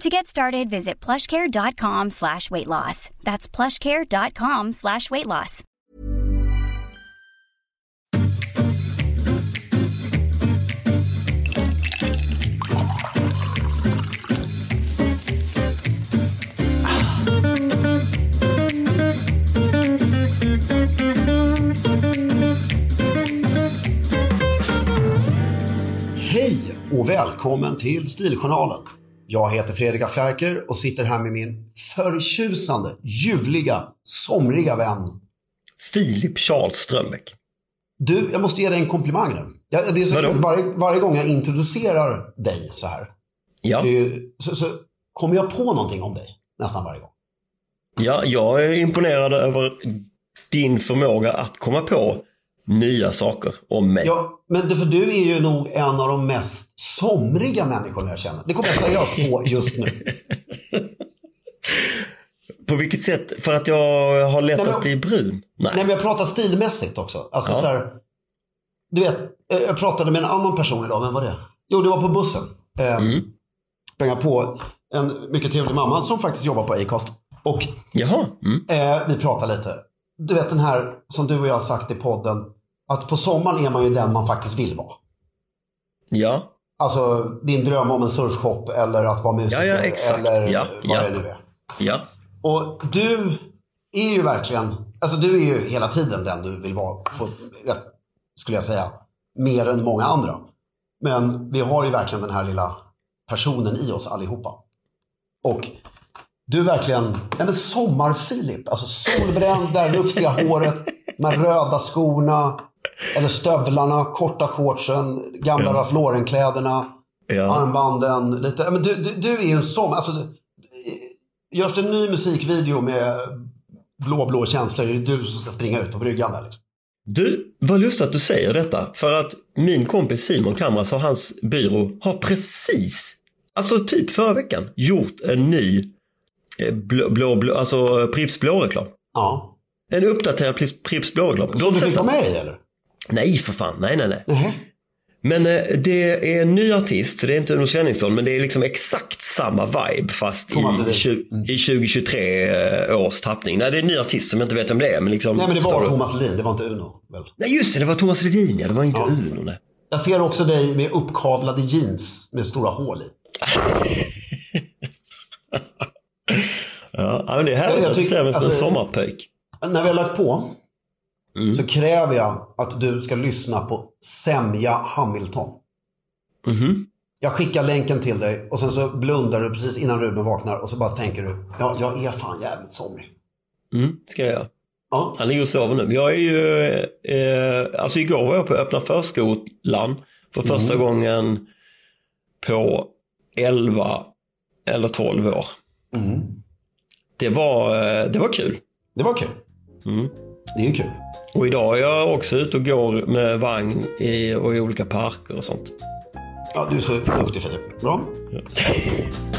To get started, visit plushcare.com slash weight loss. That's plushcare.com slash weight loss. Hej och välkommen till Stiljournalen. Jag heter Fredrik af Klerker och sitter här med min förtjusande, ljuvliga, somriga vän. Filip Charles Strömbäck. Du, jag måste ge dig en komplimang nu. Ja, Det är så Vadå? kul, varje, varje gång jag introducerar dig så här. Ja. ju- Så, så kommer jag på någonting om dig nästan varje gång. ja, jag är imponerad över din förmåga att komma på nya saker om mig. Ja, men för du är ju nog en av de mest somriga människorna jag känner. Det kommer jag seriöst på just nu. På vilket sätt? För att jag har lätt Nej, men- att bli brun? Nej. Nej, men jag pratar stilmässigt också. Alltså Ja. så här, du vet, eh, jag pratade med en annan person idag. Vem var det? Jo, det var på bussen. Eh, Mm. sprang jag på en mycket trevlig mamma som faktiskt jobbar på Acast. Och Jaha. Mm. eh, vi pratade lite. Du vet den här som du och jag har sagt i podden. Att på sommaren är man ju den man faktiskt vill vara. Ja. Alltså din dröm om en surfshop eller att vara musiker. Ja, ja, exakt. Eller Ja, vad ja. det nu är. Ja. Och du är ju verkligen, alltså du är ju hela tiden den du vill vara på, skulle jag säga, mer än många andra. Men vi har ju verkligen den här lilla personen i oss allihopa. Och du är verkligen, nej men sommar-Filip, alltså solbränd, det här rufsiga håret, med röda skorna, eller stövlarna, korta shortsen, gamla Ralph Lauren-kläderna, Ja. armbanden, lite, ja, men du, du, du är ju en sommar, alltså Görs det en ny musikvideo med blå, blå känslor är det du som ska springa ut på bryggan där liksom. Du, vad lustigt att du säger detta. För att min kompis Simon Kamras och hans byrå har precis, alltså typ förra veckan, gjort en ny eh, blå, blå, blå alltså Pripps blå-reklam. Ja. En uppdaterad Pripps-. Du har Som du inte fick vara med eller? Nej, för fan. Nej, nej, nej. Nej. Men eh, det är en ny artist, så det är inte Uno Svenningsson, men det är liksom exakt samma vibe fast i, Thomas Ledin. tju- i 2023 eh, års tappning. Nej, det är en ny artist som jag inte vet om det är. Men liksom, Nej men det var? Thomas Ledin, det var inte Uno. Väl? Nej, just det, det var Thomas Ledin, ja. Det var inte Ja. Uno. Nej. Jag ser också dig med uppkavlade jeans med stora hål i. Ja, men det är härligt Jag- jag att du ser mig som en alltså- sommarpöjk. När vi har lagt på Mm. så kräver jag att du ska lyssna på Semja Hamilton. Mhm. Jag skickar länken till dig och sen så blundar du precis innan Ruben vaknar och så bara tänker du, ja, jag är fan jävligt somrig. Mm, ska jag. Ja. Han ligger och sover nu. Jag är ju, eh, alltså igår var jag på öppna förskolan för första gången på 11 eller 12 år. Mm. Det var, eh, det var kul. Det var kul. Mm. Det är ju kul. Och idag är jag också ute och går med vagn i, och i olika parker och sånt. Ja, du är så duktig Filip. Bra. Jo,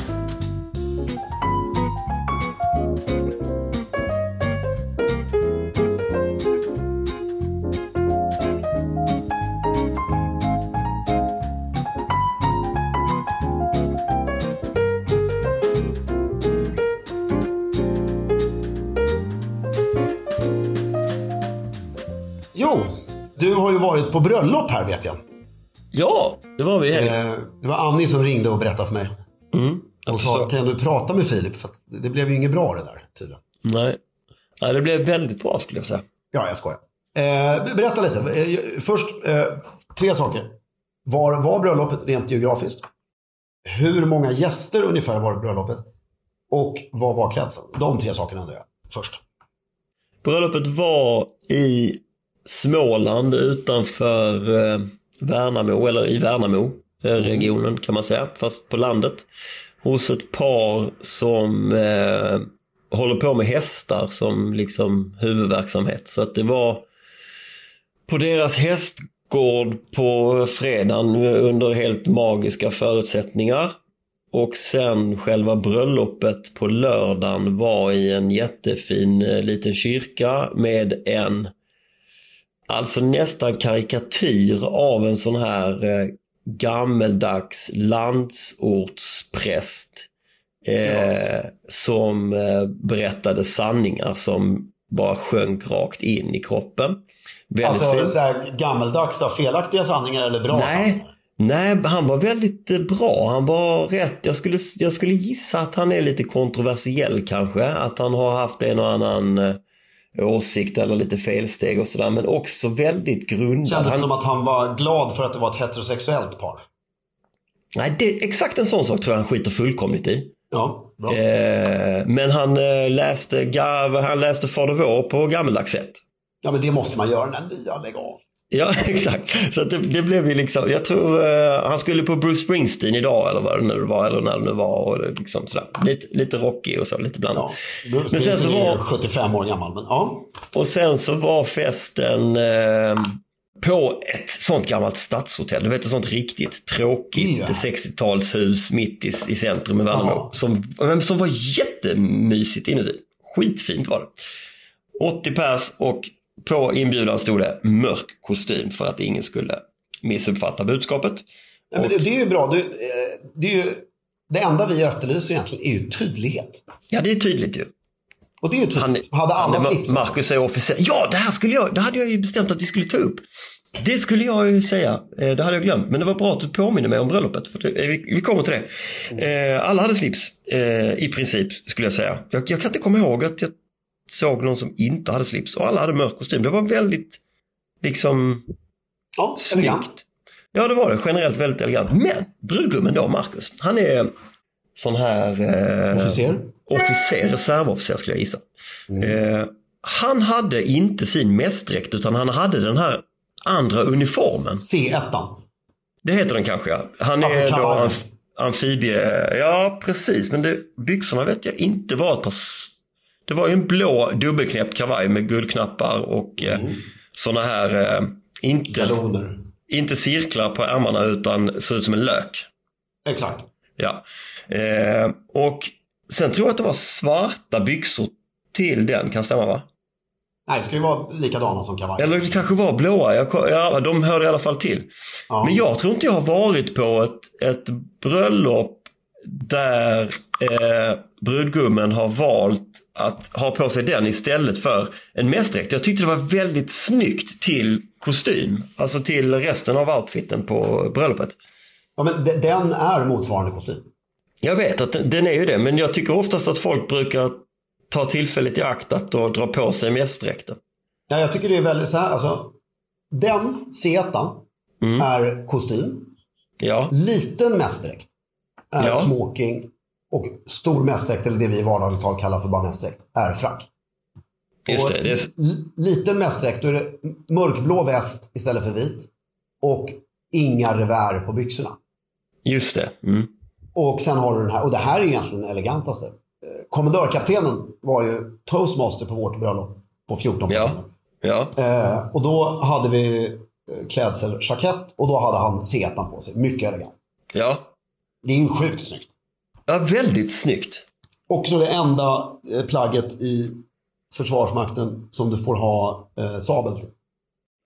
bröllop här vet jag. Ja, det var vi. Eh, det var Annie som ringde och berättade för mig. Mm, Och sa, kan du prata med Filip? För det blev ju inget bra det där tydligen. Nej. Nej, det blev väldigt bra skulle jag säga. Ja, jag skojar. Eh, berätta lite. Eh, först, eh, tre saker. Var var bröllopet rent geografiskt? Hur många gäster ungefär var bröllopet? Och vad var klädseln? De tre sakerna undrar jag först. Bröllopet var i Småland utanför eh, Värnamo, eller i Värnamo eh, regionen kan man säga, fast på landet. Hos ett par som eh, håller på med hästar som liksom huvudverksamhet. Så att det var på deras hästgård på fredagen under helt magiska förutsättningar. Och sen själva bröllopet på lördagen var i en jättefin eh, liten kyrka med en Alltså nästan karikatyr av en sån här eh, gammeldags landsortspräst. Eh, som eh, berättade sanningar som bara sjönk rakt in i kroppen. Väldigt Alltså så här, gammeldags, då, felaktiga sanningar eller bra Nej, sanningar? nej, han var väldigt eh, bra. Han var rätt. Jag skulle, jag skulle gissa att han är lite kontroversiell kanske. Att han har haft en och annan eh, åsikt eller lite felsteg och sådär. Men också väldigt grundad. Kändes Han, som att han var glad för att det var ett heterosexuellt par. nej, det, exakt en sån sak tror jag han skiter fullkomligt i. Ja, bra. Eh, men han, eh, läste, han läste Fader vår på gammeldags sätt. Ja, men det måste man göra när nya lägg av. Ja, exakt. Så det, det blev ju liksom, jag tror eh, han skulle på Bruce Springsteen idag eller vad det nu var, eller när det nu var. Och liksom sådär. Lite, lite rockig och så, lite blandat. Ja. Bruce Men sen så är var- ju 75 år gammal, men ja. Och sen så var festen eh, på ett sånt gammalt stadshotell. Du vet ett sånt riktigt tråkigt Ja. 60-talshus mitt i, i centrum i Värnamo. Som, men som var jättemysigt inuti. Skitfint var det. 80 pers och på inbjudan stod det mörk kostym för att ingen skulle missuppfatta budskapet. Nej, men det, det är ju bra. Du, eh, det, är ju, det enda vi efterlyser egentligen är ju tydlighet. Ja, det är tydligt ju. Och det är ju Han, tydligt. Hade alla han slips? Marcus är officer. Ja, det här skulle jag, det hade jag ju bestämt att vi skulle ta upp. Det skulle jag ju säga. Eh, Det hade jag glömt. Men det var bra att du påminner mig om bröllopet. För det, eh, vi, vi kommer till det. Alla hade slips. I princip skulle jag säga. Jag, jag kan inte komma ihåg att jag såg någon som inte hade slips. Och alla hade mörk kostym. Det var väldigt liksom Ja, elegant. snyggt. Ja, det var det. Generellt väldigt elegant. Men brudgummen då, Marcus. Han är sån här... Eh, Officer? officer, reservofficer skulle jag gissa. Mm. Eh, han hade inte sin mästdräkt utan han hade den här andra uniformen. C1. Det heter den kanske ja. Han Alltså är då amf- amfibie... Ja, precis. Men det, byxorna vet jag inte var ett par... Det var ju en blå dubbelknäppt kavaj med guldknappar och eh, såna här... Eh, inte, inte cirklar på ärmarna utan ser ut som en lök. Exakt. Ja. Eh, och sen tror jag att det var svarta byxor till den, kan stämma va? Nej, det ska ju vara likadana som kavaj. Eller det kanske var blåa, jag, ja, de hörde i alla fall till. Ja. Men jag tror inte jag har varit på ett, ett bröllop där eh, brudgummen har valt att ha på sig den istället för en mässdräkt. Jag tyckte det var väldigt snyggt till kostym, alltså till resten av outfiten på bröllopet. Ja, men de- den är motsvarande kostym. Jag vet att den, den är ju det, men jag tycker oftast att folk brukar ta tillfället i akt att dra på sig mässdräkten. Ja, jag tycker det är väldigt så här, alltså. Den C1 Mm. är kostym. Ja, Liten mässdräkt är smoking. Och stor mässdräkt, eller det vi i vardagligt tal kallar för bara mässdräkt, är frack. Just det, det är... liten mästräck, då är det mörkblå väst istället för vit. Och inga revär på byxorna. Just det. Mm. Och sen har du den här, och det här är egentligen den elegantaste. Eh, Kommendörkaptenen var ju toastmaster på vårt bröllop på 14 Ja. Ja. Eh, och då hade vi eh, klädsel jackett och då hade han setan på sig. Mycket elegant. Ja. Det är ju sjukt snyggt. Ja, väldigt snyggt. Också det enda eh, plagget i Försvarsmakten som du får ha eh, sabel till.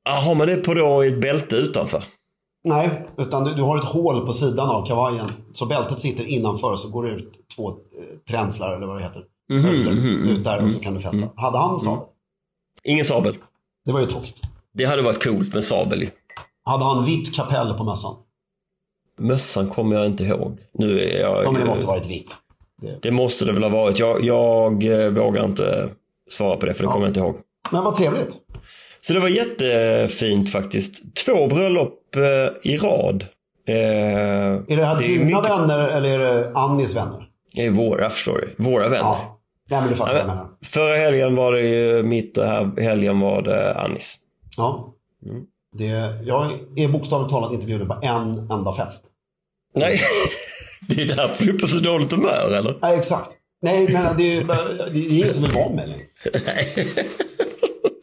Ja, har man det på då i ett bälte utanför? Nej, utan du, du har ett hål på sidan av kavajen. Så bältet sitter innanför så går det ut två eh, tränslar eller vad det heter. Mhm, Eller mhm, ut där och så kan du fästa. Hade han sabel? Ingen sabel. Det var ju tråkigt. Det hade varit coolt med sabel ju. Hade han vitt kapell på mössan? Mössan kommer jag inte ihåg. Nu är jag... Ja, men det måste varit vitt. Det måste det väl ha varit. Jag, jag eh, vågar inte svara på det för det kommer jag inte ihåg. Men vad trevligt. Så det var jättefint faktiskt. Två bröllop eh, i rad. Eh, Är det här Det dina mycket- vänner eller är det Annis vänner? är våra, förstår du. Våra vänner. Ja. Nej, men du fattar vad jag menar. Förra helgen var det ju mitt, här helgen var det Annis. Ja. Mm. Det, jag är bokstavligt talat inte bjuden på en enda fest. Nej, det är därför du är på så dåligt humör eller? Nej, exakt. Nej, men det är ju det är ingen som vill vara med längre.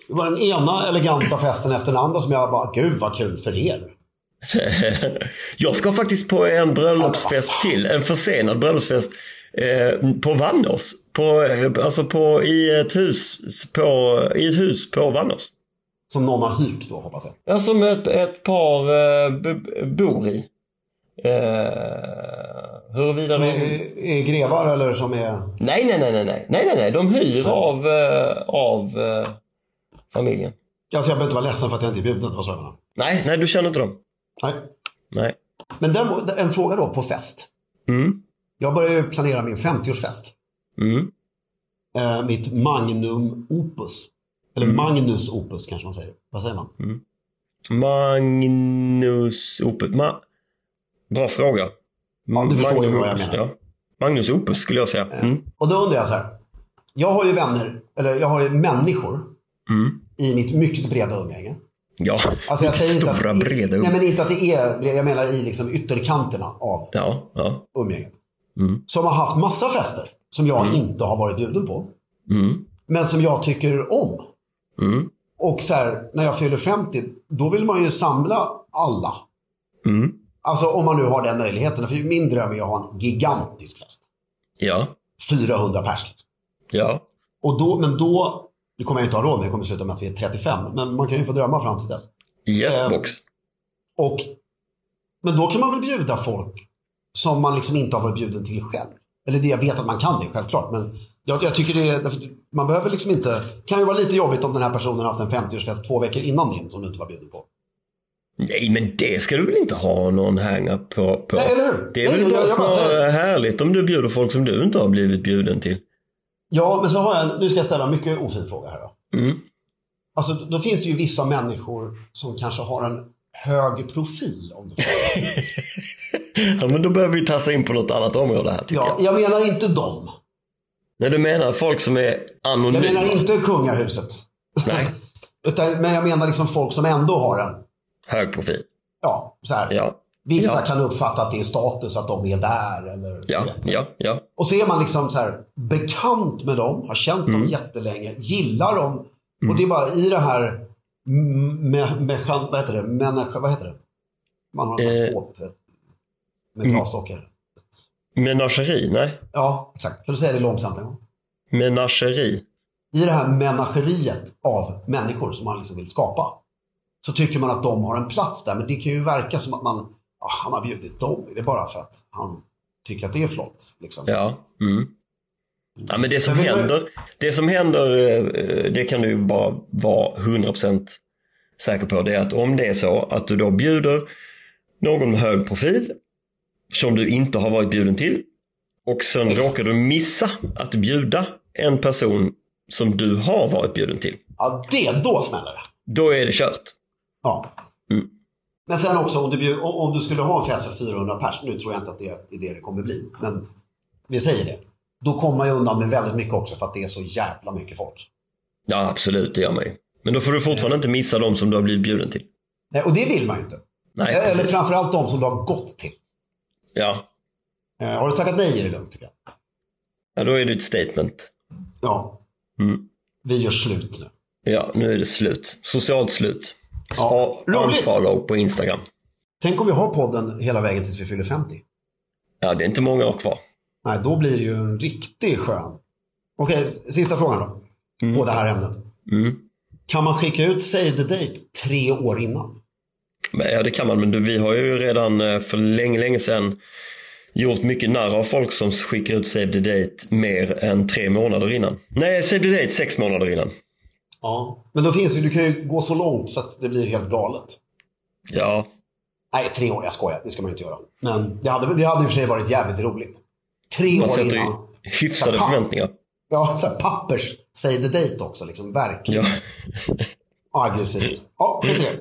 Det var den ena eleganta festen efter den andra som jag bara, gud vad kul för er. Jag ska faktiskt på en bröllopsfest till. En försenad bröllopsfest eh, på Vannås. På, eh, alltså på, i, ett hus, på, I ett hus på Vannås. Som någon har hyrt då, hoppas jag. Ja, som ett, ett par eh, bor i. Eh, huruvida Som de... är, är grevar eller som är... Nej, nej, nej, nej, nej, nej, nej, nej. De hyr av, eh, av eh, familjen. Alltså jag behöver inte vara ledsen för att jag inte är bjuden, det var så jag menade. Nej, nej, du känner inte dem. Nej. Nej. Men däremot, en fråga då på fest. Mm, Jag börjar ju planera min 50-årsfest. mm. Eh, mitt magnum opus. Eller Mm. Magnus opus kanske man säger. Vad säger man? Magnus Opus. Ma... Bra fråga. Ja, du förstår ju Magnus vad jag menar. Ja. Magnus Opus skulle jag säga. Mm. Och då undrar jag så här. Jag har ju vänner, eller jag har ju människor Mm. i mitt mycket breda umgänge. Ja, Alltså jag säger inte stora att, breda Nej men inte att det är jag menar i liksom ytterkanterna av Ja, ja. umgänget. Mm. Som har haft massa fester som jag inte har varit bjuden på. Mm. Men som jag tycker om. Mm. Och så här, när jag fyller 50, då vill man ju samla alla. Mm. Alltså om man nu har den möjligheten. För min dröm är att ha en gigantisk fest. Ja, 400 pers. ja. Och då, men då, det kommer jag inte ha råd med, det kommer sluta med att vi är 35. Men man kan ju få drömma fram till dess. Yes Eh, box. Och, men då kan man väl bjuda folk som man liksom inte har varit bjuden till själv. Eller det jag vet att man kan det, självklart. Men jag, jag tycker det är, man behöver liksom inte, det kan ju vara lite jobbigt om den här personen har haft en 50-årsfest två veckor innan din som du inte var bjuden på. Nej, men det ska du väl inte ha någon hang-up på? på. Nej, eller hur? Det är Nej, väl jag- jag snarare säger- härligt om du bjuder folk som du inte har blivit bjuden till. Ja, men så har jag, en- nu ska jag ställa en mycket ofin fråga här då. Mm. Alltså, då finns det ju vissa människor som kanske har en hög profil. Om du. Ja, men då behöver vi tassa in på något annat område här tycker ja, jag. jag menar inte dem. När du menar folk som är anonyma? Jag menar inte kungahuset. Nej, Utan, men jag menar liksom folk som ändå har en, hög profil. ja, så här. Ja, Vissa Ja. kan uppfatta att det är status att de är där. Eller, ja, ja, ja. Och så är man liksom så här, bekant med dem, har känt Mm. dem jättelänge, gillar dem. Och det är bara i det här, me, me, vad heter det, människa, vad heter det? Man har en Eh, skåp med mm. Menageri? Nej, Ja, exakt. Kan du säga det långsamt en gång? menageri. I det här menageriet av människor som man liksom vill skapa. Så tycker man att de har en plats där. Men det kan ju verka som att man, ja, han har bjudit dem. Är det bara för att han tycker att det är flott? Liksom? Ja. Mm. ja, men det som Men- händer, det som händer, eh, det kan du bara vara 100% säker på. Det är att om det är så att du då bjuder någon med hög profil som du inte har varit bjuden till och sen råkar du missa att bjuda en person som du har varit bjuden till. Ja, det, då smäller det. Då är det kört. Ja. Mm. Men sen också om du, om du skulle ha en fest för 400 pers. Nu tror jag inte att det är det det kommer bli. Men vi säger det. Då kommer man ju undan med väldigt mycket också för att det är så jävla mycket folk. Ja, absolut, det gör man ju. Men då får du fortfarande inte missa de som du har blivit bjuden till. Nej, och det vill man ju inte. Nej, Eller precis. framförallt de som du har gått till. Ja. Eh, har du tackat nej är det lugnt tycker jag. ja, då är det ett statement. Ja. Mm. Vi gör slut nu. Ja, nu är det slut. Socialt slut. Ja. Unfollow på Instagram. Tänk om vi har podden hela vägen tills vi fyller 50. Ja, det är inte många år kvar. Nej, då blir det ju en riktig skön. Okej, sista frågan då. På det här ämnet. Mm. Kan man skicka ut Save the Date tre år innan? Ja, det kan man, men du, vi har ju redan eh, för länge, länge sedan gjort mycket narr av folk som skickar ut Save the Date mer än tre månader innan. Nej, Save the Date sex månader innan. Ja. Men då finns ju, du kan ju gå så långt så att det blir helt galet. Ja, Nej, tre år, jag skojar. Det ska man inte göra. Men det hade, det hade i och för sig varit jävligt roligt. Tre man år sätter ju innan. hyfsade förväntningar. Ja, så här, pappers Save the Date också. Liksom, verkligen Ja. aggressivt. Ja, skit i det.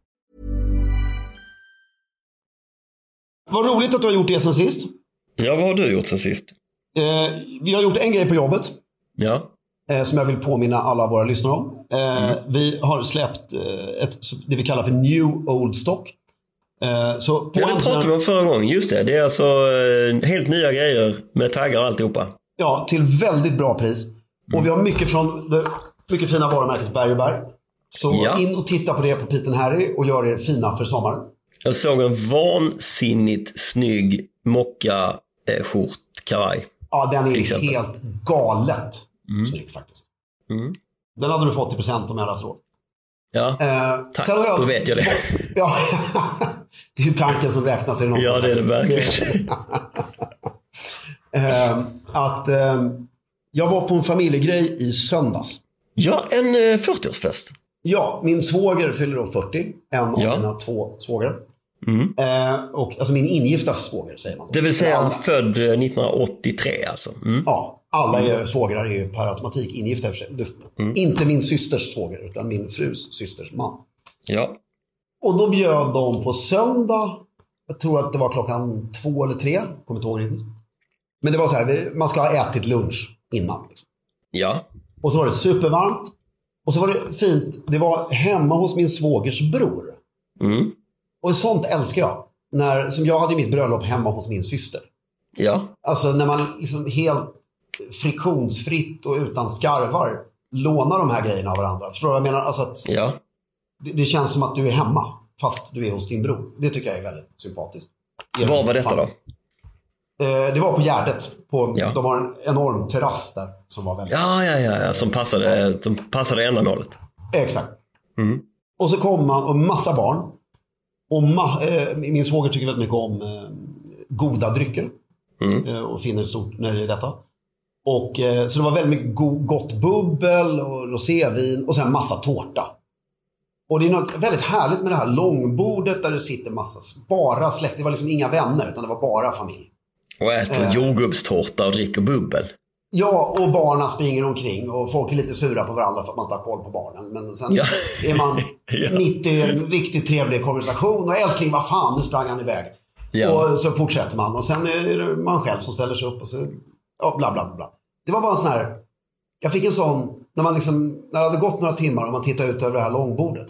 Vad roligt att du har gjort det sen sist. ja, vad har du gjort sen sist? Eh, vi har gjort en grej på jobbet. Ja, eh, som jag vill påminna alla våra lyssnare om. Eh, Vi har släppt eh, ett, det vi kallar för New Old Stock. Eh, så på ja det pratade vi om förra gången. Just det, det är alltså eh, helt nya grejer med taggar och alltihopa. Ja, till väldigt bra pris. Och vi har mycket från det mycket fina varumärket Berg och Berg. Så Ja. in och titta på det på Pete Harry och gör er fina för sommaren. Jag såg en vansinnigt snygg mocka eh, skjort kavaj. Ja, den är helt galet snygg faktiskt. Mm. Den hade du fått i present om jag hade haft råd. Ja, Eh, tack. jag- Då vet jag det. Ja, det är ju tanken som räknas. Är det Ja, det är det verkligen. Eh, att eh, jag var på en familjegrej i söndags. Ja, en eh, 40-årsfest. Ja, min svåger fyller då 40. En av Ja. mina två svågrar. Eh, och, alltså min ingifta svåger säger man. Då. Det vill säga alla, född eh, 1983 alltså. Mm. Ja, alla är, svågrar är ju per automatik ingifta i och för sig. Du, Inte min systers svåger, utan min frus systers man. Ja. Och då bjöd de på söndag. Jag tror att det var klockan två eller tre. Kommer inte ihåg riktigt. Men det var så här, vi- man ska ha ätit lunch innan. Liksom. Ja. Och så var det supervarmt. Och så var det fint. Det var hemma hos min svågers bror. Mm. Och sånt älskar jag. När, som jag hade mitt bröllop hemma hos min syster. Ja. Alltså när man liksom helt friktionsfritt och utan skarvar lånar de här grejerna av varandra. Förstår du vad jag menar? Alltså att Ja. det, det känns som att du är hemma fast du är hos din bror. Det tycker jag är väldigt sympatiskt. Var var detta Fan. då? Eh, det var på Gärdet. På, Ja. De har en enorm terrass där som var väldigt... Ja, ja, ja, ja. Som passade, som passade ändamålet. Exakt. Mm. Och så kom man och massa barn. Och ma- eh, min svåger tycker väldigt mycket om eh, goda drycker. Mm. Eh, och finner ett stort nöje i detta. Och, eh, så det var väldigt mycket go- gott bubbel och rosévin och sen massa tårta. Och det är något väldigt härligt med det här långbordet där det sitter massa, bara släkt. Det var liksom inga vänner utan det var bara familj. Och äter Eh. jordgubbstårta och dricker bubbel. Ja, och barnen springer omkring och folk är lite sura på varandra för att man inte har koll på barnen. Men sen Ja. är man Ja. mitt i en riktigt trevlig konversation och älskling, vad fan, nu sprang han iväg. Ja. Och så fortsätter man och sen är det man själv som ställer sig upp och så, ja, bla bla bla. Det var bara en sån här, jag fick en sån, när man liksom, när det hade gått några timmar och man tittar ut över det här långbordet.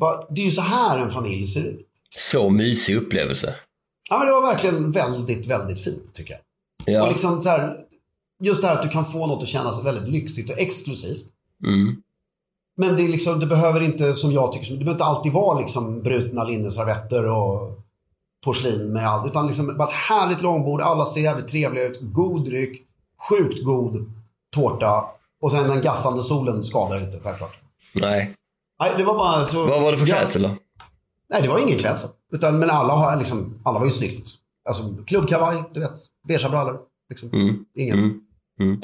Bara, det är ju så här en familj ser ut. Så mysig upplevelse. Ja, men det var verkligen väldigt, väldigt fint tycker jag. Och Ja. liksom så här, just det här att du kan få något att kännas väldigt lyxigt och exklusivt. Mm. Men det, är liksom, det behöver inte, som jag tycker, det behöver inte alltid vara liksom brutna linneservetter och porslin med allt. Utan liksom bara ett härligt långbord, alla ser jävligt trevliga ut, god dryck, sjukt god tårta och sen den gassande solen skadar inte självklart. Nej. Nej, det var bara så... Vad var det för klädsel då? Nej, det var ingen klädsel. Utan, men alla, har liksom, alla var ju snyggt. Alltså klubbkavaj, du vet, beiga brallor. Liksom. Mm. Inget. Mm. Mm.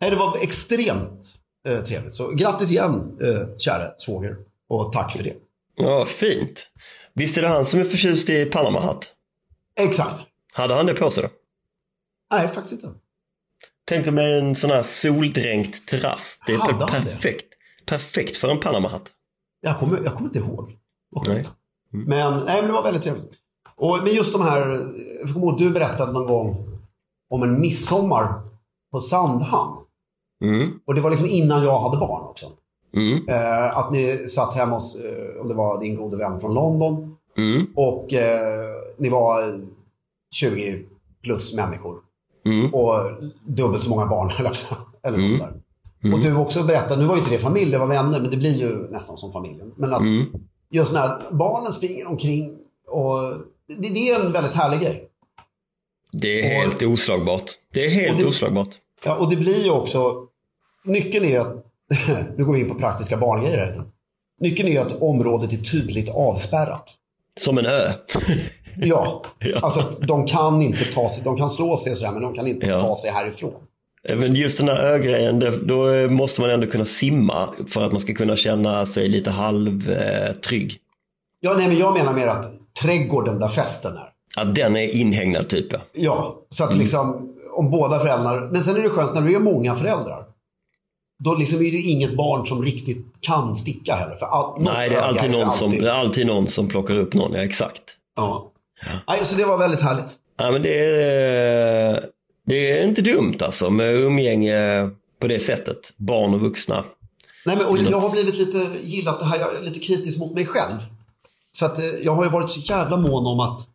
Nej, det var extremt eh, trevligt. Så grattis igen, eh, kära svåger. Och tack för det. Ja, fint. Visst är det han som är förtjust i Panama-hatt? Exakt. Hade han det på sig då? Nej, faktiskt inte. Tänk dig med en sån här soldränkt terrass. Det är Hade perfekt. Perfekt för en Panama-hatt. Jag kommer, jag kommer inte ihåg. Nej. sjukt. Men, nej, men det var väldigt trevligt. Och, men just de här, jag kommer ihåg att du berättade någon gång om en midsommar på Sandhamn. Mm. Och det var liksom innan jag hade barn också. Mm. Eh, att ni satt hemma hos, eh, om det var din gode vän från London. Mm. Och eh, ni var 20 plus människor. Mm. Och dubbelt så många barn. Eller Mm. sådär. Och du också berättade, nu var ju inte det familj, det var vänner, men det blir ju nästan som familjen. Men att Mm. just när barnen springer omkring och det, det är en väldigt härlig grej. Det är helt oslagbart. Det är helt Och det- oslagbart. Ja, och det blir ju också, nyckeln är att, nu går vi in på praktiska barngrejer här sen. Nyckeln är att området är tydligt avspärrat. Som en ö. Ja, Ja. alltså de kan inte ta sig, de kan slå sig och sådär, men de kan inte Ja. ta sig härifrån. Men just den här ögrejen, då måste man ändå kunna simma för att man ska kunna känna sig lite halvtrygg. Ja, nej, men jag menar mer att trädgården där festen är. Ja, den är inhägnad typ ja. Ja, så att Mm. liksom om båda föräldrarna, men sen är det skönt när du är många föräldrar. Då liksom är det inget barn som riktigt kan sticka heller. För all, Nej, det är alltid någon, som, alltid. det är alltid någon som plockar upp någon, ja exakt. Ja. Nej, så det var väldigt härligt. Ja, men det är, det är inte dumt alltså med umgänge på det sättet. Barn och vuxna. Nej, men, och jag har blivit lite gillat det här, jag är lite kritisk mot mig själv. För att eh, jag har ju varit så jävla mån om att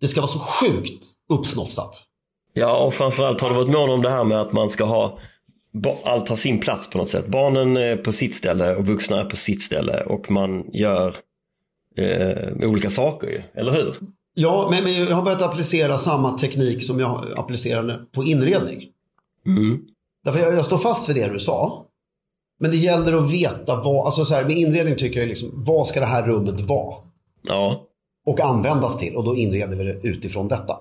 det ska vara så sjukt uppsnofsat. Ja, och framförallt har det varit mån om det här med att man ska ha allt har sin plats på något sätt. Barnen är på sitt ställe och vuxna är på sitt ställe och man gör eh, olika saker ju, eller hur? Ja, men, men jag har börjat applicera samma teknik som jag applicerade på inredning. Mm. Därför jag, jag står fast vid det du sa. Men det gäller att veta vad, alltså så här, med inredning tycker jag liksom, vad ska det här rummet vara? Ja, Och användas till och då inreder vi det utifrån detta.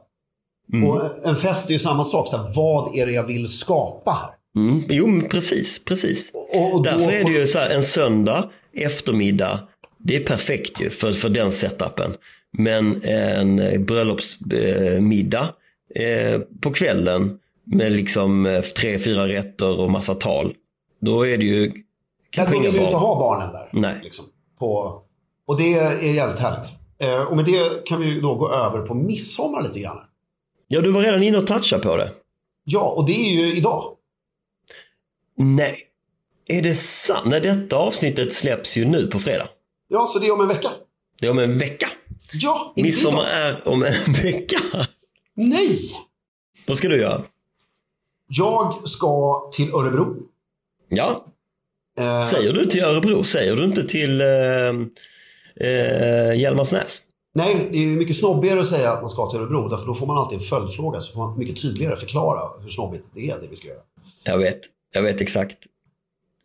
Mm. Och en fest är ju samma sak, så här, vad är det jag vill skapa här? mm. jo men precis, precis. Och, och Därför är det ju så här, en söndag eftermiddag, det är perfekt ju för, för den setupen. Men en bröllopsmiddag eh, på kvällen med liksom eh, tre, fyra rätter och massa tal. Då är det ju kanske då vill inga du inte barn. ha barnen där. Nej. Liksom, på, och det är jävligt härligt. Eh, och med det kan vi då gå över på midsommar lite grann. Ja, du var redan inne och touchade på det. Ja, och det är ju idag. Nej, är det sant? Nej, detta avsnittet släpps ju nu på fredag. Ja, så det är om en vecka. Det är om en vecka. Ja, inte Midsommar idag. är om en vecka. Nej! Vad ska du göra? Jag ska till Örebro. Ja, Eh, säger du till Örebro? Säger du inte till eh, eh, Hjälmarsnäs? Nej, det är mycket snobbigare att säga att man ska till Örebro. Därför då får man alltid en följdfråga. Så får man mycket tydligare förklara hur snobbigt det är det vi ska göra. Jag vet, jag vet exakt.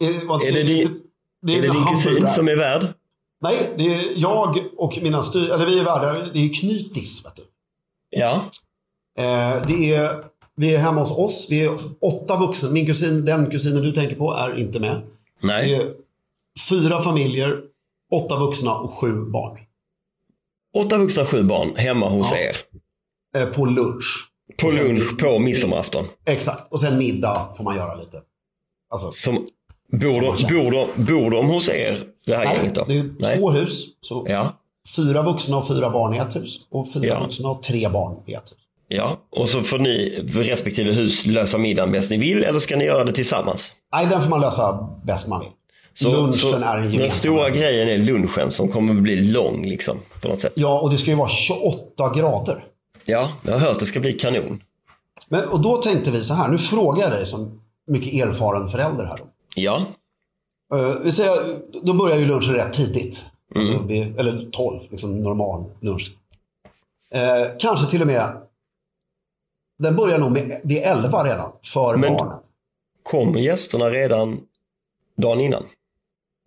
Eh, vad- Är det din- inte- det är det en din kusin som är värd? Nej, det är jag och mina styr... Eller vi är värdar. Det är knytis, vet du. Ja. Eh, det är, vi är hemma hos oss. Vi är åtta vuxna. Min kusin, den kusinen du tänker på, är inte med. Det Nej. är fyra familjer, åtta vuxna och sju barn. Åtta vuxna, sju barn hemma hos Ja. er. Eh, på lunch. På Och sen- lunch på midsommarafton. Exakt. Och sen middag får man göra lite. Alltså, Som, bor, de, bor, de, bor de hos er, det här nej, gänget då? det är Nej. två hus. Så Ja, Fyra vuxna och fyra barn i ett hus. Och fyra Ja. vuxna och tre barn i ett hus. ja. Och så får ni respektive hus lösa middagen bäst ni vill eller ska ni göra det tillsammans? Nej, den får man lösa bäst man vill. Så, Lunchen så är en Den gemensam. stora grejen är lunchen som kommer att bli lång liksom på något sätt. Ja, och det ska ju vara 28 grader. Ja, jag har hört att det ska bli kanon. Men, och då tänkte vi så här, nu frågar jag dig som mycket erfaren förälder här. Då. Ja. Eh, vi säger, då börjar ju lunchen rätt tidigt. Alltså vid, eller 12, liksom normal lunch. Eh, kanske till och med, den börjar nog med, vid 11 redan, för Men- barnen. Kommer gästerna redan dagen innan?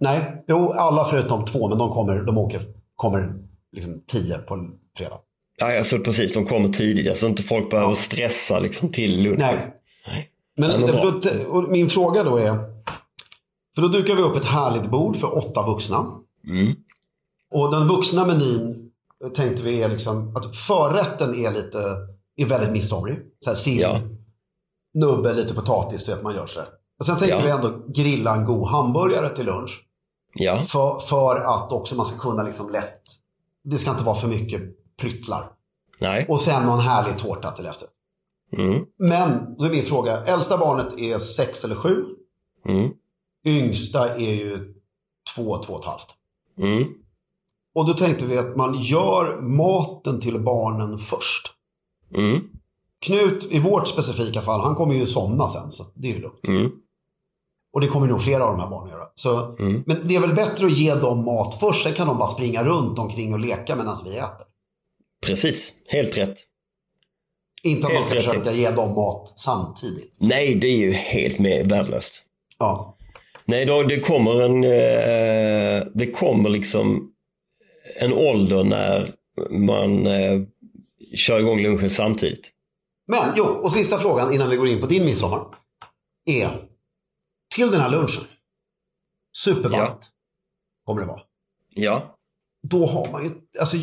Nej, jo, alla förutom två, men de kommer, de åker, kommer liksom 10 på fredag. Ja, alltså precis. De kommer tidigt. Alltså inte folk behöver stressa liksom till lunch. Nej. Men, Ja, men bra. då, min fråga då är, för då dukar vi upp ett härligt bord för åtta vuxna. Mm. Och den vuxna menyn tänkte vi är liksom att förrätten är lite, är väldigt midsomrig. Så här sill, Ja. nubbe, lite potatis, du vet man gör så. Och sen tänkte Ja. vi ändå grilla en god hamburgare till lunch. Ja. För, för att också man ska kunna liksom lätt, det ska inte vara för mycket pryttlar. Nej. Och sen någon härlig tårta till efterrätt. Mm. Men, då är min fråga, äldsta barnet är sex eller sju. Mm. Yngsta är ju två, två och ett halvt. Mm. Och då tänkte vi att man gör maten till barnen först. Mm. Knut, i vårt specifika fall, han kommer ju somna sen, så det är ju lugnt. Och det kommer nog flera av de här barnen göra. Så, Mm. Men det är väl bättre att ge dem mat först, sen kan de bara springa runt omkring och leka medan vi äter. Precis. Helt rätt. Inte att man Helt ska rätt försöka tänkt. ge dem mat samtidigt. Nej, det är ju helt med värdelöst. Ja. Nej, då, det kommer en... Eh, det kommer liksom en ålder när man eh, kör igång lunchen samtidigt. Men jo, och sista frågan innan vi går in på din midsommar. Är, till den här lunchen, supervarmt kommer det vara. Ja. Då har man ju, alltså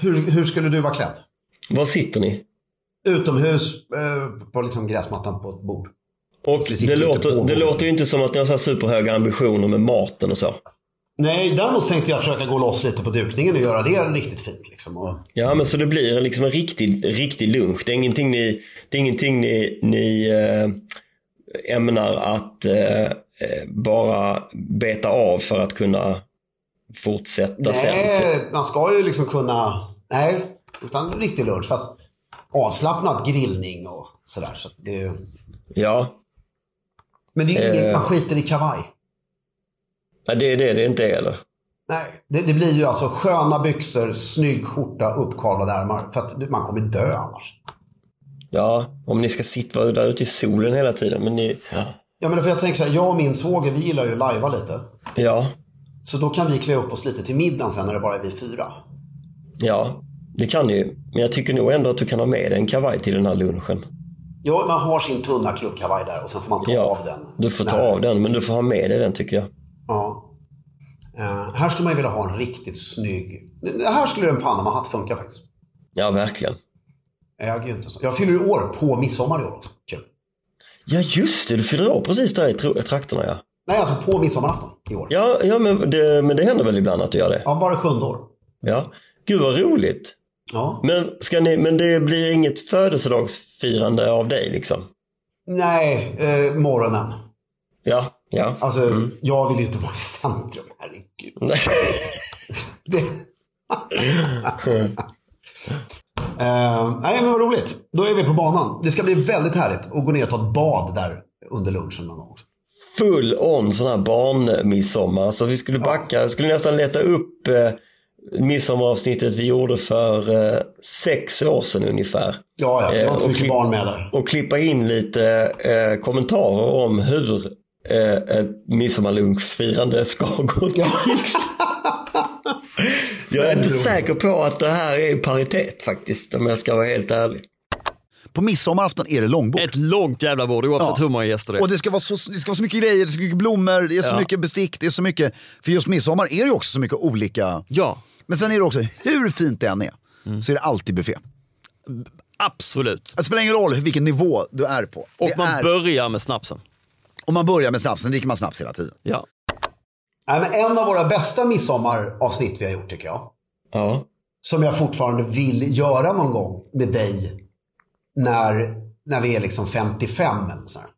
hur, hur skulle du vara klädd? Var sitter ni? Utomhus, eh, på liksom gräsmattan på ett bord. Och det låter, det låter ju inte som att ni har så superhöga ambitioner med maten och så. Nej, däremot tänkte jag försöka gå loss lite på dukningen och göra det riktigt fint. Liksom. Och, Ja, men så det blir liksom en riktig, riktig lunch. Det är ingenting ni, det är ingenting ni, ni eh, ämnar att eh, eh, bara beta av för att kunna fortsätta sen. Typ. nej, man ska ju liksom kunna, nej, utan riktig lunch. Fast avslappnad grillning och sådär. Så det, är ju- Ja, men det är inget, Eh. man skiter i kavaj. Ja, det är det det inte är eller? Nej, det, det blir ju alltså sköna byxor, snygg skjorta, uppkavlade ärmar. För att man kommer dö annars. Ja, om ni ska sitta där ute i solen hela tiden. Men ni, ja. Ja, men för jag tänker så här, jag och min svåger, vi gillar ju att lajva lite. ja, Så då kan vi klä upp oss lite till middagen sen när det bara är vi fyra. ja, det kan ni ju. Men jag tycker nog ändå att du kan ha med dig en kavaj till den här lunchen. Ja, man har sin tunna klubbkavaj där och sen får man ta Ja, av den. du får ta när- av den, men du får ha med dig den tycker jag. Ja. Eh, här skulle man ju vilja ha en riktigt snygg... Här skulle en Panama-hatt funka faktiskt. Ja, verkligen. Jag, är ju inte så. jag fyller ju år på midsommar i år också. Kul. Ja, just det. Du fyller år precis där i trakterna, ja. Nej, alltså på midsommarafton i år. Ja, ja men, det, men det händer väl ibland att du gör det? Ja, bara sjunde år. Ja. Gud vad roligt. Ja. Men, ska ni, men det blir inget födelsedagsfirande av dig liksom? Nej, eh, morgonen. Ja, ja. Alltså, jag vill ju inte vara i centrum, herregud. Det... Eh, nej, men vad roligt. Då är vi på banan. Det ska bli väldigt härligt att gå ner och ta ett bad där under lunchen någon gång också. Full on sån här barnmidsommar. Så vi skulle backa, jag skulle nästan leta upp eh, midsommaravsnittet vi gjorde för eh, sex år sedan ungefär. Ja, ja. Det var Eh, inte så och mycket barn med där. Och klippa in lite eh, kommentarer om hur eh, ett midsommarlunchfirande ska gå till. Jag är inte säker på att det här är i paritet faktiskt, om jag ska vara helt ärlig. På midsommarafton är det långbord. Ett långt jävla bord oavsett Ja. hur många gäster det är. Och det ska, vara så, det ska vara så mycket grejer, det ska vara så mycket blommor, det är så Ja. mycket bestick, det är så mycket... För just midsommar är det ju också så mycket olika... Ja, Men sen är det också, hur fint det än är, Mm. så är det alltid buffé. absolut. Det spelar ingen roll vilken nivå du är på. Och det man är, börjar med snapsen. om man börjar med snapsen, dricker man snaps hela tiden. Ja. Nej, men en av våra bästa midsommaravsnitt vi har gjort tycker jag. Ja, Som jag fortfarande vill göra någon gång med dig. När, när vi är liksom 55 eller så här.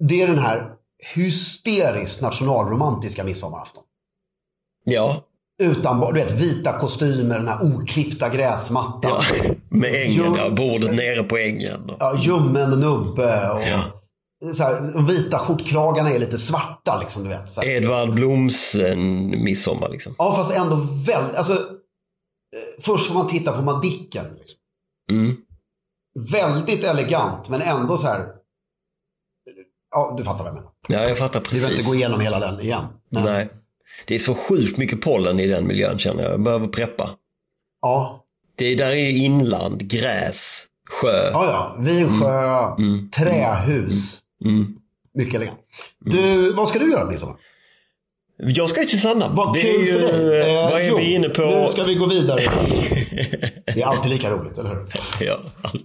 Det är den här hysteriskt nationalromantiska midsommarafton. ja, Utan, du vet, vita kostymer, den här oklippta gräsmattan. Ja, med ängen, Jo. ja, bordet nere på ängen. Ja, ljummen nubbe och Ja. Så här, de vita skjortkragarna är lite svarta liksom, du vet. Så här. Edvard Bloms eh, midsommar liksom. Ja, fast ändå väldigt, alltså. eh, Först får man titta på Madicken. Liksom. Mm. Väldigt elegant, men ändå så här. Ja, du fattar vad jag menar. Ja, jag fattar Vi behöver precis. inte gå igenom hela den igen. Men, Nej. Det är så sjukt mycket pollen i den miljön känner jag. Jag behöver preppa. Ja, Det där är ju inland, gräs, sjö. ja, ja. Vinsjö, Mm. trähus. Mm. Mycket elegant. Du, vad ska du göra midsommar? Jag ska ju till Sanna. Vad det kul är ju, för dig. eh, Eh, Vad är jo, vi inne på? Nu ska vi gå vidare. Det är alltid lika roligt, eller hur? ja, allt.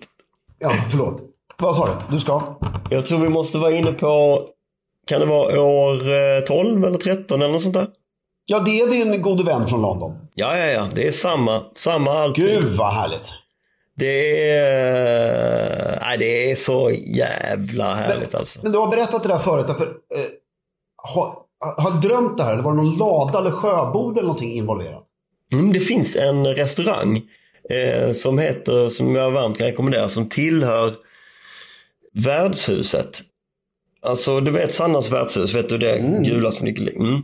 Ja, förlåt. Vad sa du? Du ska? Jag tror vi måste vara inne på, kan det vara år eh, 12 eller 13 eller något sånt där? Ja, det är din gode vän från London. Ja, ja, ja. Det är samma, samma alltid. Gud vad härligt. Det är, nej, det är så jävla härligt alltså. Men du har berättat det där förut. För, eh, har, har drömt det här? Eller var det någon lada eller sjöbod eller någonting involverat? Mm, det finns en restaurang eh, som heter, som jag varmt kan rekommendera, som tillhör värdshuset. Alltså du vet Sannas värdshus, vet du det gula som ligger mm.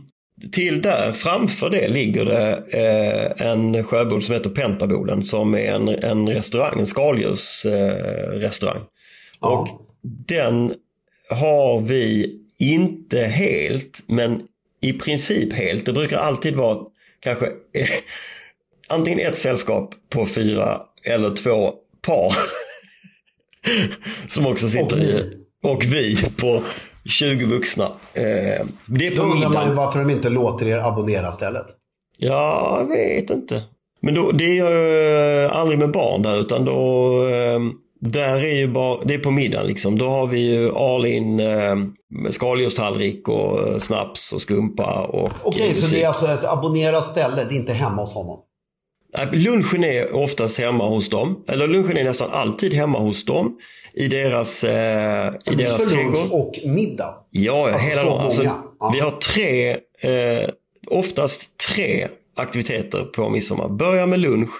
Till där, framför det ligger det eh, en sjöbod som heter Pentaboden som är en, en restaurang, en skaldjursrestaurang. Eh. Ja. Och den har vi inte helt, men i princip helt. Det brukar alltid vara kanske eh, antingen ett sällskap på fyra eller två par. Som också sitter Och i. Och vi på 20 vuxna. Eh, det är Då på undrar man ju varför de inte låter er abonnera stället. Ja, jag vet inte. Men då, det är ju eh, aldrig med barn där utan då eh, där är ju bara, det är på middagen liksom. Då har vi ju all in eh, skaldjurstallrik och eh, snaps och skumpa och Okej, eh, så det är alltså ett abonnerat ställe. Det är inte hemma hos honom. Nej, Lunchen är oftast hemma hos dem. Eller lunchen är nästan alltid hemma hos dem. I deras, eh, i deras För lunch trädgård. och middag. Ja, Alltså, hela dagen. Alltså. Ja. Vi har tre, eh, oftast tre aktiviteter på midsommar. Börja med lunch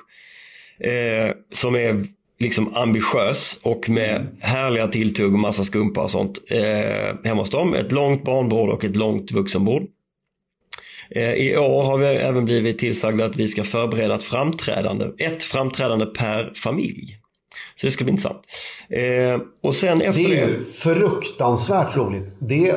eh, som är liksom ambitiös och med Mm. härliga tilltugg och massa skumpa och sånt eh, hemma hos dem. Ett långt barnbord och ett långt vuxenbord. Eh, I år har vi även blivit tillsagda att vi ska förbereda ett framträdande, ett framträdande per familj. Så det ska bli intressant. Eh, och sen efter Det det... är ju fruktansvärt roligt. Det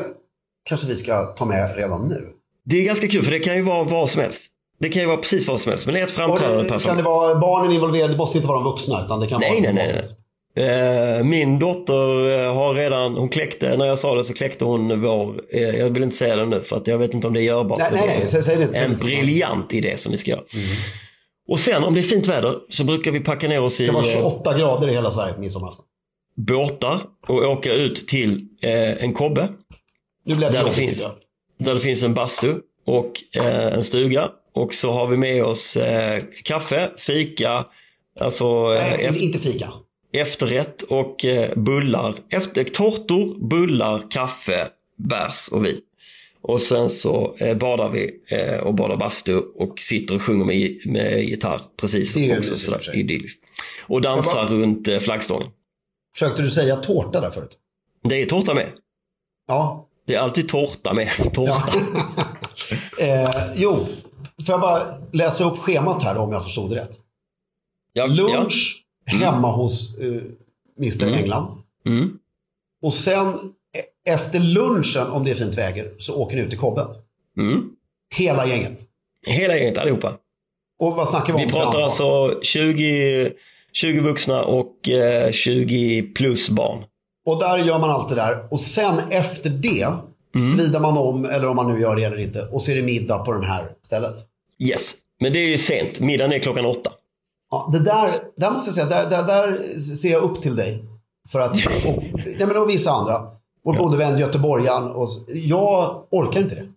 kanske vi ska ta med redan nu. Det är ganska kul för det kan ju vara vad som helst. Det kan ju vara precis vad som helst. Men det är ett framträdande per Och, kan familj. det vara barnen involverade? Det måste inte vara de vuxna. Utan det kan Nej, vara nej, nej, nej. Eh, Min dotter eh, har redan, hon kläckte, när jag sa det så kläckte hon vår, eh, jag vill inte säga det nu för att jag vet inte om det är görbart. Nej, nej, nej, säg- det En briljant idé som vi ska göra. Och sen om det är fint väder så brukar vi packa ner oss i Det var eh, 28 grader i hela Sverige på midsommarafton. båtar och åka ut till eh, en kobbe. Nu blev det Där det, finns, där det finns en bastu och eh, en stuga. Och så har vi med oss eh, kaffe, fika, alltså Nej, inte fika. Efterrätt och eh, bullar. Efter, tårtor, bullar, kaffe, bärs och vin. Och sen så eh, badar vi eh, och badar bastu och sitter och sjunger med, med gitarr. Precis, Det också sådär idylliskt. Och dansar bara- runt flaggstången. Försökte du säga tårta där förut? Det är tårta med. Ja. Det är alltid tårta med. Tårta. Eh, jo, får jag bara läsa upp schemat här om jag förstod det rätt. Ja, Lunch hemma hos eh, Mr England. Ja. Mm. Och sen e- efter lunchen, om det är fint väger, så åker ni ut till kobben. Mm. Hela gänget. Hela gänget allihopa. Och vad snackar vi om? Vi pratar alltså 20, 20 vuxna och eh, 20 plus barn. Och där gör man allt det där. Och sen efter det Mm. svidar man om, eller om man nu gör det eller inte. Och så är det middag på det här stället. Yes, men det är ju sent. Middagen är klockan åtta. Ja, det där, där måste jag säga, där, där, där ser jag upp till dig. För att, och, nej men och vissa andra. Vår gode vän göteborgaren. Och, jag orkar inte det.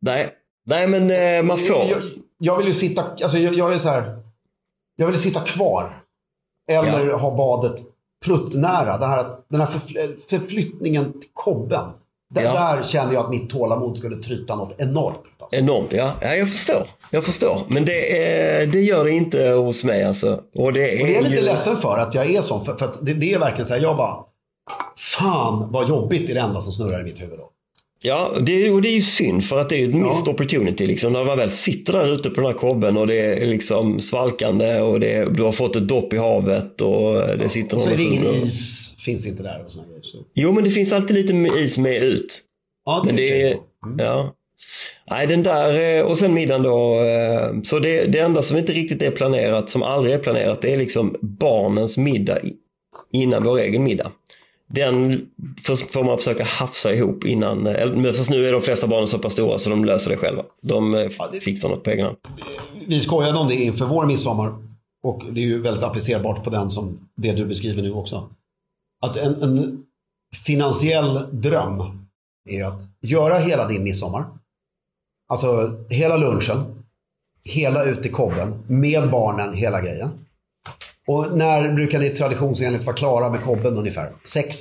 Nej, Nej men eh, man får. Jag, jag vill ju sitta, alltså jag, jag är så här. Jag vill sitta kvar. Eller Ja. ha badet pruttnära. Det här, den här förfl- förflyttningen till kobben. Där, Ja. där känner jag att mitt tålamod skulle tryta något enormt. Alltså. Enormt, ja. ja. Jag förstår. Jag förstår. Men det, är, det gör det inte hos mig alltså. Och det är, Och det är jag lite ju... ledsen för att jag är sån. För, för att det, det är verkligen så här, jag bara... Fan vad jobbigt är det enda som snurrar i mitt huvud då. Ja, det, och det är ju synd för att det är ju ett missed opportunity. Liksom, när man väl sitter där ute på den här kobben och det är liksom svalkande och det, du har fått ett dopp i havet och det sitter Och så någon är det ingen is, finns inte där och såna grejer. Så. Jo, men det finns alltid lite is med ut. Ja, Men det är, fint. ja. Nej, den där eh, och sen middagen då. eh, Så det, det enda som inte riktigt är planerat, som aldrig är planerat, det är liksom barnens middag innan vår egen middag. Den får man försöka hafsa ihop innan, eh, men fast nu är de flesta barnen så pass stora så de löser det själva. De fixar något på egen hand. Vi skojade om det inför vår midsommar. Och det är ju väldigt applicerbart på den som det du beskriver nu också. Att en, en finansiell dröm är att göra hela din midsommar. Alltså hela lunchen. Hela ut i kobben. Med barnen, hela grejen. Och när brukar ni traditionsenligt vara klara med kobben ungefär? Sex?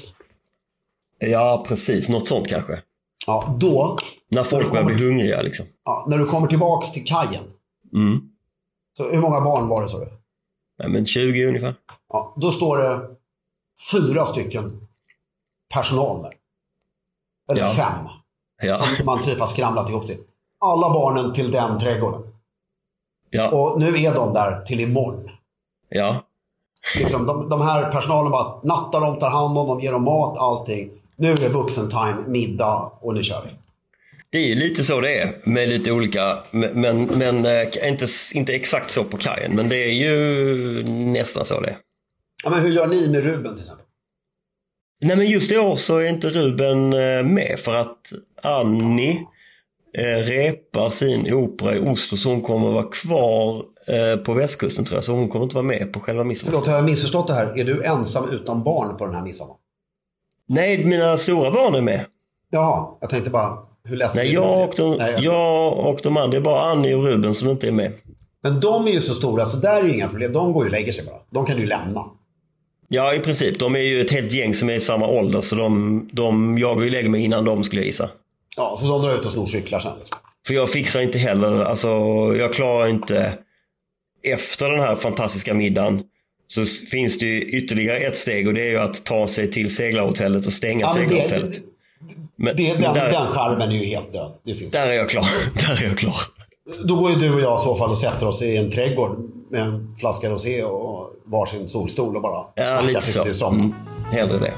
Ja, precis. Något sånt kanske. Ja, då. När folk börjar bli hungriga liksom. Ja, när du kommer tillbaks till kajen. Mm. Så hur många barn var det sa du? Nej, men 20 ungefär. Ja, då står det fyra stycken personal där. Eller Ja. fem. Ja. Som man typ har skramlat ihop till. Alla barnen till den trädgården. Ja. Och nu är de där till imorgon. Ja. Liksom, de, de här personalen bara nattar dem, tar hand om dem, ger dem mat, allting. Nu är det vuxentime, middag och nu kör vi. Det är ju lite så det är med lite olika, men, men eh, inte, inte exakt så på kajen. Men det är ju nästan så det är. Ja, men hur gör ni med Ruben till exempel? Nej men just i år så är inte Ruben eh, med för att Annie eh, repar sin opera i Oslo så hon kommer vara kvar eh, på västkusten tror jag. Så hon kommer inte vara med på själva midsommar. Förlåt, har jag missförstått det här? Är du ensam utan barn på den här midsommar? Nej, mina stora barn är med. Jaha, jag tänkte bara, hur ledsen Nej, jag och, de, Nej, jag- jag och de andra, det är bara Annie och Ruben som inte är med. Men de är ju så stora så där är ju inga problem. De går ju och lägger sig bara. De kan du ju lämna. Ja, i princip. De är ju ett helt gäng som är i samma ålder så de, de, jag går ju och lägger mig innan de skulle jag gissa. Ja, så de drar ut och snor cyklar sen. Liksom. För jag fixar inte heller, alltså jag klarar inte efter den här fantastiska middagen så finns det ju ytterligare ett steg och det är ju att ta sig till seglarhotellet och stänga Ja, det, seglarhotellet. det, Men, det, men den, där, den skärmen är ju helt död. Det finns. där är jag klar. Där är jag klar. Då går ju du och jag i så fall och sätter oss i en trädgård med en flaska rosé och varsin solstol och bara Ja, snackar tills så. vi somnar. Mm, hellre det.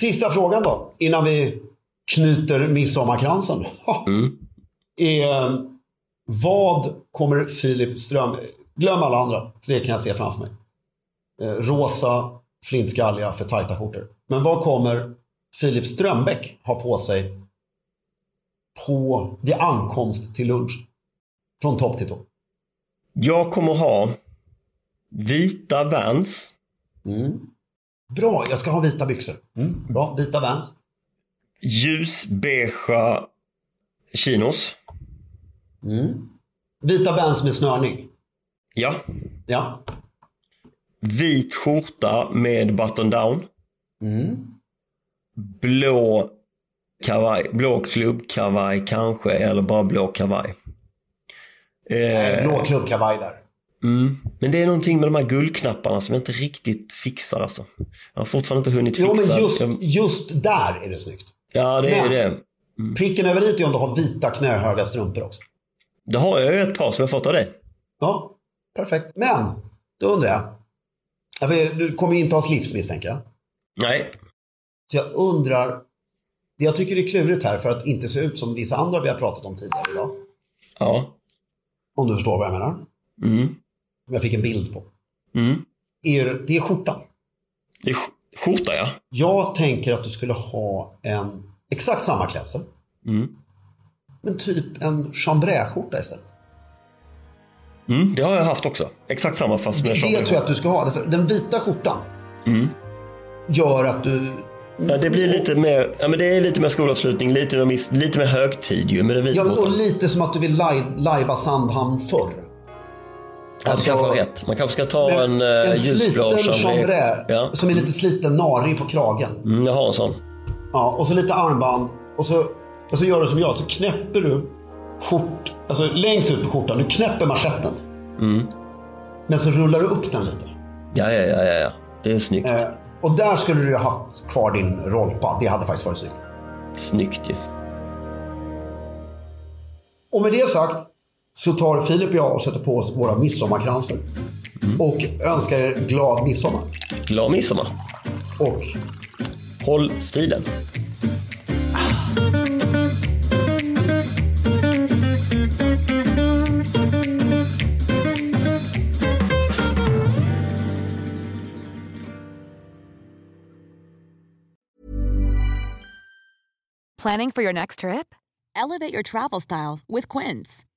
Sista frågan då, innan vi knyter midsommarkransen. Mm. Är, vad kommer Filip Ström... Glöm alla andra, för det kan jag se framför mig. Eh, rosa flintskalliga för tajta skjortor. Men vad kommer Filip Strömbäck ha på sig på vid ankomst till lunch? Från topp till tå. Jag kommer ha vita Vans, Bra, jag ska ha vita byxor. Mm, bra, vita Vans. ljusbeigea chinos. Vita Vans med snörning. Ja. Ja. Vit skjorta med button down. Blå kavaj, blå klubbkavaj kanske, eller bara blå kavaj. Eh, Blå klubbkavaj där. Mm. Men det är någonting med de här guldknapparna som jag inte riktigt fixar alltså. Jag har fortfarande inte hunnit fixa. Jo, men just, Jag- just där är det snyggt. Ja, det är Men- det. Pricken över i är om du har vita knähöga strumpor också. Det har jag ju ett par som jag fått av dig. Ja, perfekt. Men, då undrar jag. Du kommer inte ha slips misstänker jag. Nej. Så jag undrar. Det jag tycker är klurigt här för att inte se ut som vissa andra vi har pratat om tidigare idag. Ja. Om du förstår vad jag menar. Mm. Som jag fick en bild på. Mm. Är, det är skjortan. Det är sk- skjorta ja. Jag tänker att du skulle ha en exakt samma klädsel. Mm. Men typ en chambray-skjorta istället. Mm, det har jag haft också. Exakt samma fast med Det, tror jag att du ska ha. Den vita skjortan gör att du... Ja, det blir lite mer, ja men det är lite mer skolavslutning, lite mer, lite mer högtid ju med den vita Ja, men, och lite som att du vill lajva Sandhamn förr. Du kanske har rätt. Man kanske ska ta en, en, uh, en ljusblå chambray Ja. som är lite sliten, narig på kragen. Mm, jag har en sån. Ja, och så lite armband. Och så, och så gör du som jag. Så knäpper du skjort, alltså längst ut på skjortan. Du knäpper manschetten. Mm. Men så rullar du upp den lite. Ja, ja, ja, ja, ja. Det är snyggt. Eh, och där skulle du ha haft kvar din rollpa. Det hade faktiskt varit snyggt. Snyggt ju. Och med det sagt så tar Filip och jag och sätter på oss våra midsommarkransar. Och önskar er glad midsommar. Glad midsommar. Och Håll stilen. Planning for your next trip? Elevate your travel style with Quince.